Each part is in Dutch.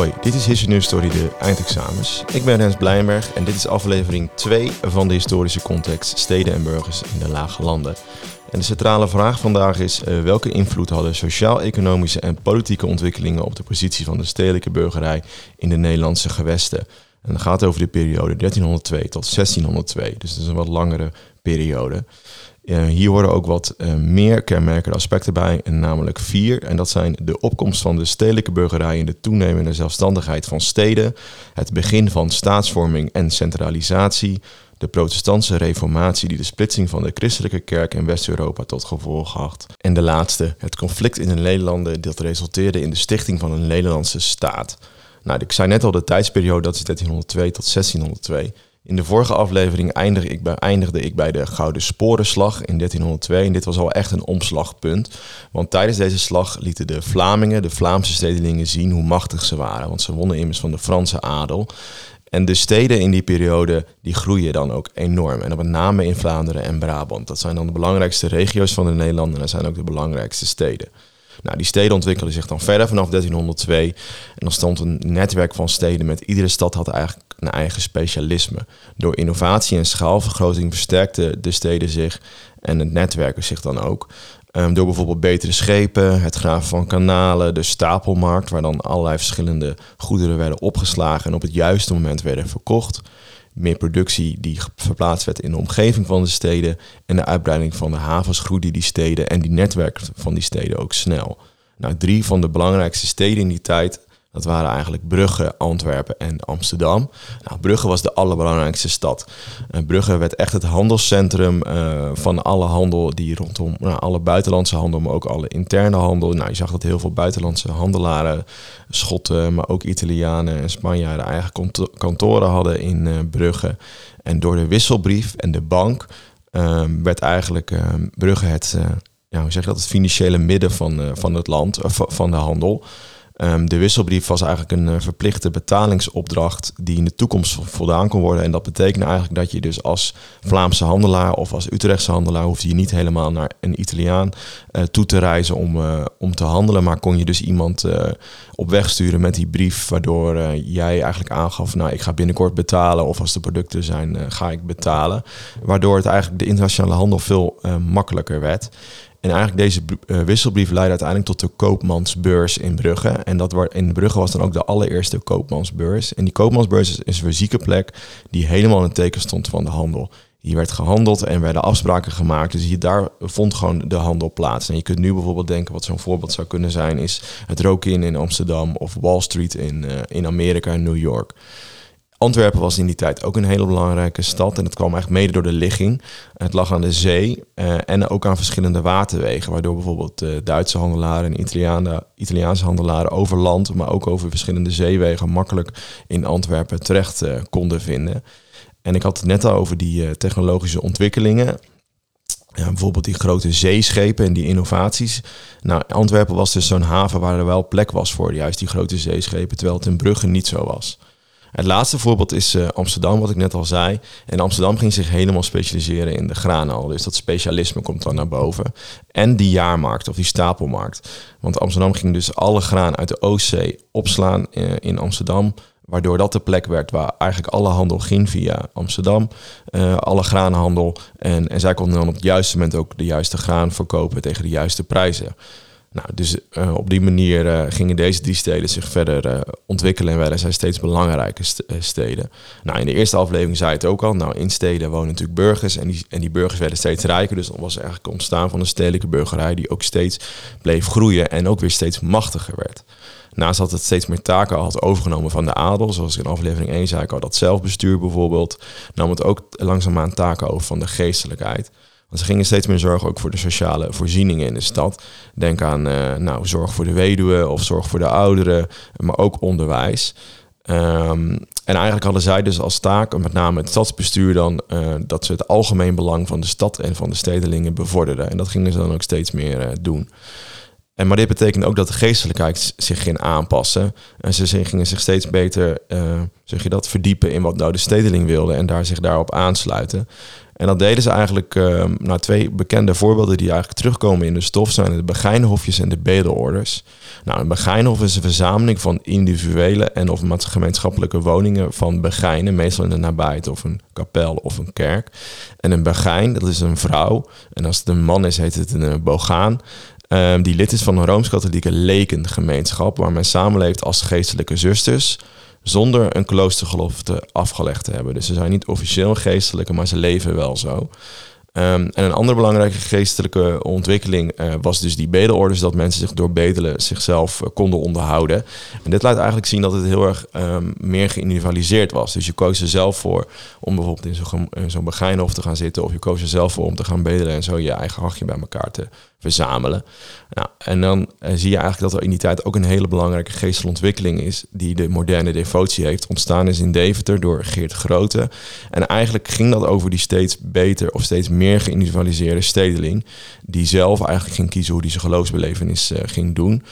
Hoi, dit is History News Story, de eindexamens. Ik ben Rens Blijnberg en dit is aflevering 2 van de historische context Steden en Burgers in de Lage Landen. En de centrale vraag vandaag is: uh, welke invloed hadden sociaal-economische en politieke ontwikkelingen op de positie van de stedelijke burgerij in de Nederlandse gewesten? En dat gaat over de periode 1302 tot 1602, dus dat is een wat langere periode. Uh, hier horen ook wat uh, meer kenmerkende aspecten bij, en namelijk vier. En dat zijn de opkomst van de stedelijke burgerij en de toenemende zelfstandigheid van steden, het begin van staatsvorming en centralisatie, de protestantse reformatie die de splitsing van de christelijke kerk in West-Europa tot gevolg had. En de laatste, het conflict in de Nederlanden dat resulteerde in de stichting van een Nederlandse staat. Nou, ik zei net al, de tijdsperiode dat is 1302 tot 1602. In de vorige aflevering eindigde ik, bij, eindigde ik bij de Gouden Sporenslag in 1302. En dit was al echt een omslagpunt. Want tijdens deze slag lieten de Vlamingen, de Vlaamse stedelingen, zien hoe machtig ze waren. Want ze wonnen immers van de Franse adel. En de steden in die periode die groeien dan ook enorm. En dan met name in Vlaanderen en Brabant. Dat zijn dan de belangrijkste regio's van de Nederlanden en dat zijn ook de belangrijkste steden. Nou, die steden ontwikkelden zich dan verder vanaf 1302. En dan stond een netwerk van steden met iedere stad had eigenlijk een eigen specialisme. Door innovatie en schaalvergroting versterkten de steden zich en het netwerken zich dan ook. Um, door bijvoorbeeld betere schepen, het graven van kanalen, de stapelmarkt, waar dan allerlei verschillende goederen werden opgeslagen en op het juiste moment werden verkocht. Meer productie die verplaatst werd in de omgeving van de steden en de uitbreiding van de havens groeide die steden en die netwerk van die steden ook snel. Nou, drie van de belangrijkste steden in die tijd dat waren eigenlijk Brugge, Antwerpen en Amsterdam. Nou, Brugge was de allerbelangrijkste stad. Brugge werd echt het handelscentrum uh, van alle handel die rondom, nou, alle buitenlandse handel, maar ook alle interne handel. Nou, je zag dat heel veel buitenlandse handelaren, Schotten, maar ook Italianen en Spanjaarden eigen kantoren hadden in uh, Brugge. En door de wisselbrief en de bank ehm, werd eigenlijk ehm, Brugge het, ja, hoe zeg je dat, het financiële midden van, van het land, van de handel. Um, de wisselbrief was eigenlijk een uh, verplichte betalingsopdracht die in de toekomst voldaan kon worden. En dat betekende eigenlijk dat je dus als Vlaamse handelaar of als Utrechtse handelaar hoefde je niet helemaal naar een Italiaan uh, toe te reizen om, uh, om te handelen. Maar kon je dus iemand op weg sturen met die brief, waardoor jij eigenlijk aangaf, nou ik ga binnenkort betalen of als de producten zijn, ga ik betalen. Waardoor het eigenlijk de internationale handel veel makkelijker werd. En eigenlijk deze uh, wisselbrief leidde uiteindelijk tot de koopmansbeurs in Brugge. En dat in Brugge was dan ook de allereerste koopmansbeurs. En die koopmansbeurs is, een fysieke plek die helemaal in het teken stond van de handel. Hier werd gehandeld en werden afspraken gemaakt. Dus hier, daar vond gewoon de handel plaats. En je kunt nu bijvoorbeeld denken, wat zo'n voorbeeld zou kunnen zijn, is het Rokin in Amsterdam of Wall Street in, uh, in Amerika en New York. Antwerpen was in die tijd ook een hele belangrijke stad. En dat kwam eigenlijk mede door de ligging. Het lag aan de zee uh, en ook aan verschillende waterwegen. Waardoor bijvoorbeeld uh, Duitse handelaren en Italiaanse, handelaren over land, maar ook over verschillende zeewegen makkelijk in Antwerpen terecht uh, konden vinden. En ik had het net al over die technologische ontwikkelingen. Ja, bijvoorbeeld die grote zeeschepen en die innovaties. Nou, Antwerpen was dus zo'n haven waar er wel plek was voor juist die grote zeeschepen, terwijl het in Brugge niet zo was. Het laatste voorbeeld is uh, Amsterdam, wat ik net al zei. En Amsterdam ging zich helemaal specialiseren in de graanhandel. Dus dat specialisme komt dan naar boven. En die jaarmarkt of die stapelmarkt. Want Amsterdam ging dus alle graan uit de Oostzee opslaan uh, in Amsterdam. Waardoor dat de plek werd waar eigenlijk alle handel ging via Amsterdam. Uh, alle graanhandel. En, en zij konden dan op het juiste moment ook de juiste graan verkopen tegen de juiste prijzen. Nou, dus uh, op die manier uh, gingen deze drie steden zich verder uh, ontwikkelen en werden zij steeds belangrijke st steden. Nou, in de eerste aflevering zei het ook al. Nou, in steden wonen natuurlijk burgers en die, en die burgers werden steeds rijker. Dus dat was eigenlijk ontstaan van een stedelijke burgerij die ook steeds bleef groeien en ook weer steeds machtiger werd. Naast dat het steeds meer taken had overgenomen van de adel, zoals in aflevering 1 zei, ik al dat zelfbestuur bijvoorbeeld, nam het ook langzaamaan taken over van de geestelijkheid. Ze gingen steeds meer zorgen ook voor de sociale voorzieningen in de stad. Denk aan uh, nou, zorg voor de weduwe of zorg voor de ouderen, maar ook onderwijs. Um, en eigenlijk hadden zij dus als taak, met name het stadsbestuur dan, uh, dat ze het algemeen belang van de stad en van de stedelingen bevorderden. En dat gingen ze dan ook steeds meer uh, doen. En, maar dit betekent ook dat de geestelijkheid zich ging aanpassen. En ze gingen zich steeds beter, uh, zeg je dat, verdiepen in wat nou de stedeling wilde en daar zich daarop aansluiten. En dat deden ze eigenlijk, uh, twee bekende voorbeelden die eigenlijk terugkomen in de stof zijn de begijnhofjes en de bedelorders. Nou, een begijnhof is een verzameling van individuele en of gemeenschappelijke woningen van begijnen, meestal in de nabijheid of een kapel of een kerk. En een begijn, dat is een vrouw. En als het een man is, heet het een bogaan. Um, die lid is van een Rooms-Katholieke lekengemeenschap, waar men samenleeft als geestelijke zusters, zonder een kloostergelofte afgelegd te hebben. Dus ze zijn niet officieel geestelijke, maar ze leven wel zo. Ehm, en een andere belangrijke geestelijke ontwikkeling uh, was dus die bedelorders, dat mensen zich door bedelen zichzelf eh, konden onderhouden. En dit laat eigenlijk zien dat het heel erg um, meer geïndividualiseerd was. Dus je koos er zelf voor om bijvoorbeeld in zo'n zo te gaan zitten, of je koos er zelf voor om te gaan bedelen en zo je eigen hachje bij elkaar te verzamelen. Nou, en dan uh, zie je eigenlijk dat er in die tijd ook een hele belangrijke geestelijke ontwikkeling is, die de moderne devotie heeft. Ontstaan is in Deventer door Geert Grote. En eigenlijk ging dat over die steeds beter of steeds meer geïndividualiseerde stedeling, die zelf eigenlijk ging kiezen hoe die zijn geloofsbelevenis uh, ging doen.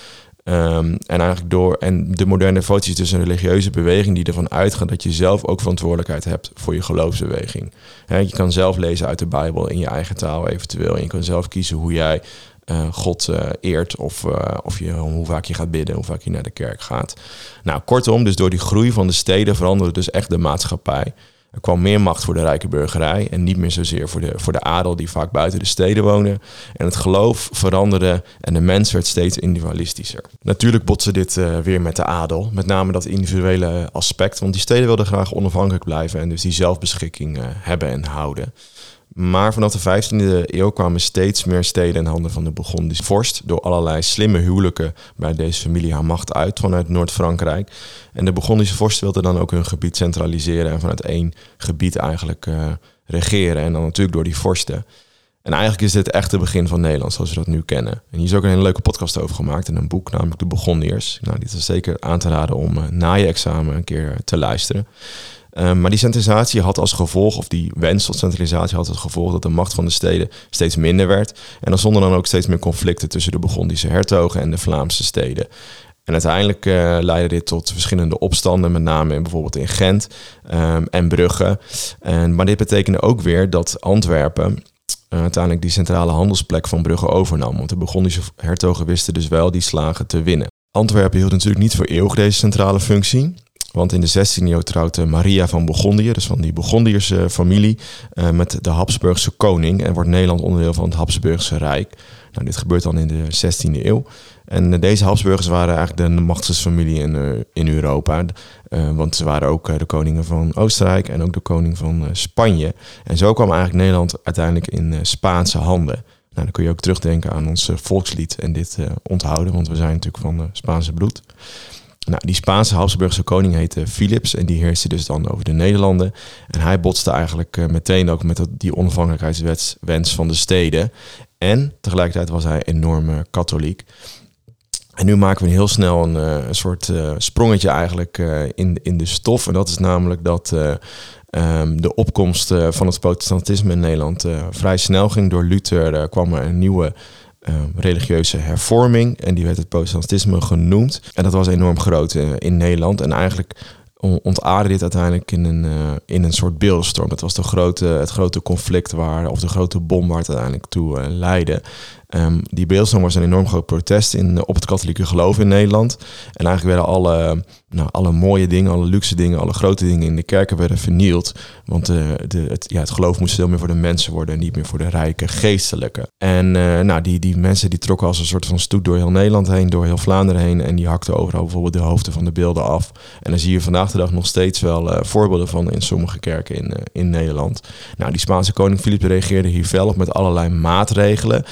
Um, en eigenlijk door. En de moderne devotie is dus een religieuze beweging die ervan uitgaat dat je zelf ook verantwoordelijkheid hebt voor je geloofsbeweging. He, je kan zelf lezen uit de Bijbel in je eigen taal eventueel. En je kan zelf kiezen hoe jij uh, God uh, eert of, uh, of je, hoe vaak je gaat bidden, hoe vaak je naar de kerk gaat. Nou, kortom, dus door die groei van de steden veranderde dus echt de maatschappij. Er kwam meer macht voor de rijke burgerij en niet meer zozeer voor de, voor de adel die vaak buiten de steden wonen. En het geloof veranderde en de mens werd steeds individualistischer. Natuurlijk botste dit uh, weer met de adel, met name dat individuele aspect, want die steden wilden graag onafhankelijk blijven en dus die zelfbeschikking uh, hebben en houden. Maar vanaf de 15e eeuw kwamen steeds meer steden in handen van de Burgondische vorst. Door allerlei slimme huwelijken bij deze familie haar macht uit vanuit Noord-Frankrijk. En de Burgondische vorst wilde dan ook hun gebied centraliseren en vanuit één gebied eigenlijk uh, regeren. En dan natuurlijk door die vorsten. En eigenlijk is dit echt het begin van Nederland zoals we dat nu kennen. En hier is ook een hele leuke podcast over gemaakt en een boek, namelijk De Burgondiërs. Nou, dit is zeker aan te raden om uh, na je examen een keer te luisteren. Um, maar die centralisatie had als gevolg, of die wens tot centralisatie had als gevolg dat de macht van de steden steeds minder werd. En er stonden dan ook steeds meer conflicten tussen de Burgondische hertogen en de Vlaamse steden. En uiteindelijk uh, leidde dit tot verschillende opstanden, met name in, bijvoorbeeld in Gent um, en Brugge. En, maar dit betekende ook weer dat Antwerpen uh, uiteindelijk die centrale handelsplek van Brugge overnam. Want de Burgondische hertogen wisten dus wel die slagen te winnen. Antwerpen hield natuurlijk niet voor eeuwig deze centrale functie. Want in de 16e eeuw trouwde Maria van Bourgondië, dus van die Bourgondierse familie, uh, met de Habsburgse koning en wordt Nederland onderdeel van het Habsburgse Rijk. Nou, dit gebeurt dan in de 16e eeuw. En uh, deze Habsburgers waren eigenlijk de machtigste familie in, uh, in Europa. want ze waren ook de koningen van Oostenrijk en ook de koning van Spanje. En zo kwam eigenlijk Nederland uiteindelijk in Spaanse handen. Nou, dan kun je ook terugdenken aan ons volkslied en dit onthouden, want we zijn natuurlijk van Spaanse bloed. Nou, die Spaanse Habsburgse koning heette Philips en die heerste dus dan over de Nederlanden. En hij botste eigenlijk uh, meteen ook met die onafhankelijkheidswens van de steden. En tegelijkertijd was hij enorm uh, katholiek. En nu maken we heel snel een, uh, een soort sprongetje eigenlijk in, in de stof. En dat is namelijk dat um, de opkomst van het protestantisme in Nederland vrij snel ging. Door Luther kwam er een nieuwe uh, religieuze hervorming. En die werd het protestantisme genoemd. En dat was enorm groot uh, in Nederland. En eigenlijk ontaarde dit uiteindelijk in een, uh, in een soort beeldstorm. Dat was de grote, het grote conflict waar, of de grote bom waar het uiteindelijk toe leidde. Um, die beeldstorm was een enorm groot protest in, op het katholieke geloof in Nederland. En eigenlijk werden alle, nou, alle mooie dingen, alle luxe dingen, alle grote dingen in de kerken werden vernield. Want uh, de, het, ja, het geloof moest veel meer voor de mensen worden en niet meer voor de rijke geestelijke. En uh, nou, die, die mensen die trokken als een soort van stoet door heel Nederland heen, door heel Vlaanderen heen. En die hakten overal bijvoorbeeld de hoofden van de beelden af. En dan zie je vandaag de dag nog steeds wel voorbeelden van in sommige kerken in, in Nederland. Nou, die Spaanse koning Filip reageerde hier fel op met allerlei maatregelen.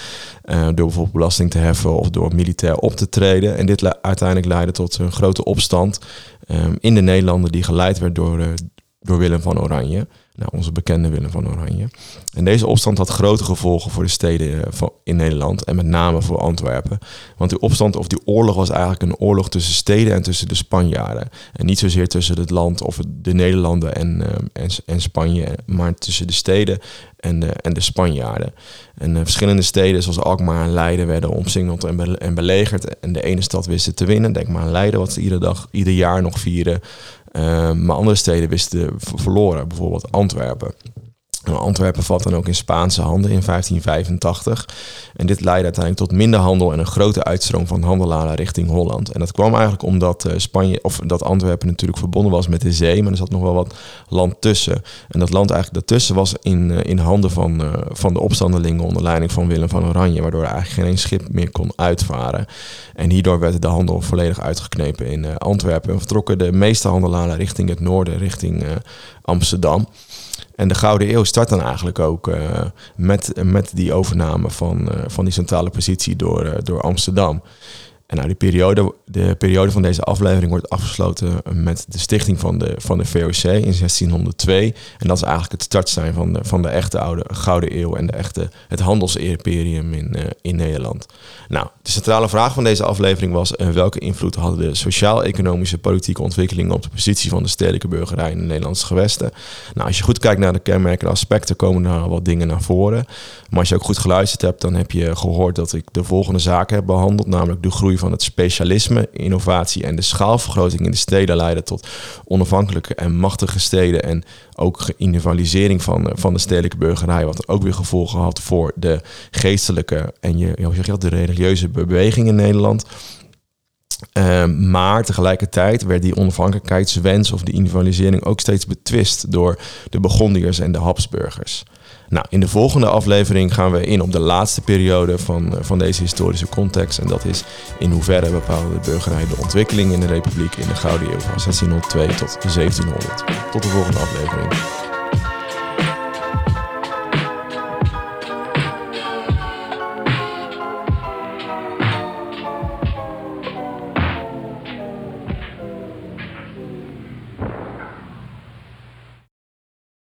Uh, door bijvoorbeeld belasting te heffen of door militair op te treden. En dit uiteindelijk leidde tot een grote opstand um, in de Nederlanden die geleid werd door, uh, door Willem van Oranje. Nou, onze bekende Willem van Oranje. En deze opstand had grote gevolgen voor de steden eh, in Nederland en met name voor Antwerpen. Want die opstand of die oorlog was eigenlijk een oorlog tussen steden en tussen de Spanjaarden. En niet zozeer tussen het land of de Nederlanden en, uh, en, Spanje, maar tussen de steden en de, en de Spanjaarden. En uh, verschillende steden zoals Alkmaar en Leiden werden omsingeld en, en belegerd. En de ene stad wist te winnen. Denk maar aan Leiden, wat ze iedere dag, ieder jaar nog vieren. Uh, maar andere steden wisten verloren, bijvoorbeeld Antwerpen. Antwerpen valt dan ook in Spaanse handen in 1585. En dit leidde uiteindelijk tot minder handel en een grote uitstroom van handelaren richting Holland. En dat kwam eigenlijk omdat uh, Spanje, of dat Antwerpen natuurlijk verbonden was met de zee, maar er zat nog wel wat land tussen. En dat land eigenlijk daartussen was in, uh, in handen van, uh, van de opstandelingen onder leiding van Willem van Oranje, waardoor er eigenlijk geen schip meer kon uitvaren. En hierdoor werd de handel volledig uitgeknepen in Antwerpen en vertrokken de meeste handelaren richting het noorden, richting Amsterdam. En de Gouden Eeuw start dan eigenlijk ook uh, met, met die overname van, uh, van die centrale positie door, uh, door Amsterdam. En nou, die periode, de periode van deze aflevering wordt afgesloten met de stichting van de, van de VOC in 1602. En dat is eigenlijk het startsein van de, van de echte oude Gouden Eeuw en de echte, het handelsimperium in, uh, in Nederland. Nou, de centrale vraag van deze aflevering was uh, welke invloed hadden de sociaal-economische politieke ontwikkelingen op de positie van de stedelijke burgerij in de Nederlandse gewesten? Nou, als je goed kijkt naar de kenmerkende aspecten, komen er wat dingen naar voren. Maar als je ook goed geluisterd hebt, dan heb je gehoord dat ik de volgende zaken heb behandeld, namelijk de groei van het specialisme, innovatie en de schaalvergroting in de steden leiden tot onafhankelijke en machtige steden en ook individualisering van, van de stedelijke burgerij, wat ook weer gevolgen had voor de geestelijke en je, je de religieuze beweging in Nederland. Uh, maar tegelijkertijd werd die onafhankelijkheidswens of die individualisering ook steeds betwist door de Begondiërs en de Habsburgers. Nou, in de volgende aflevering gaan we in op de laatste periode van, eh, van deze historische context. En dat is in hoeverre bepaalde de burgerij de ontwikkeling in de republiek in de Gouden Eeuw van 1602 tot 1700. Tot de volgende aflevering.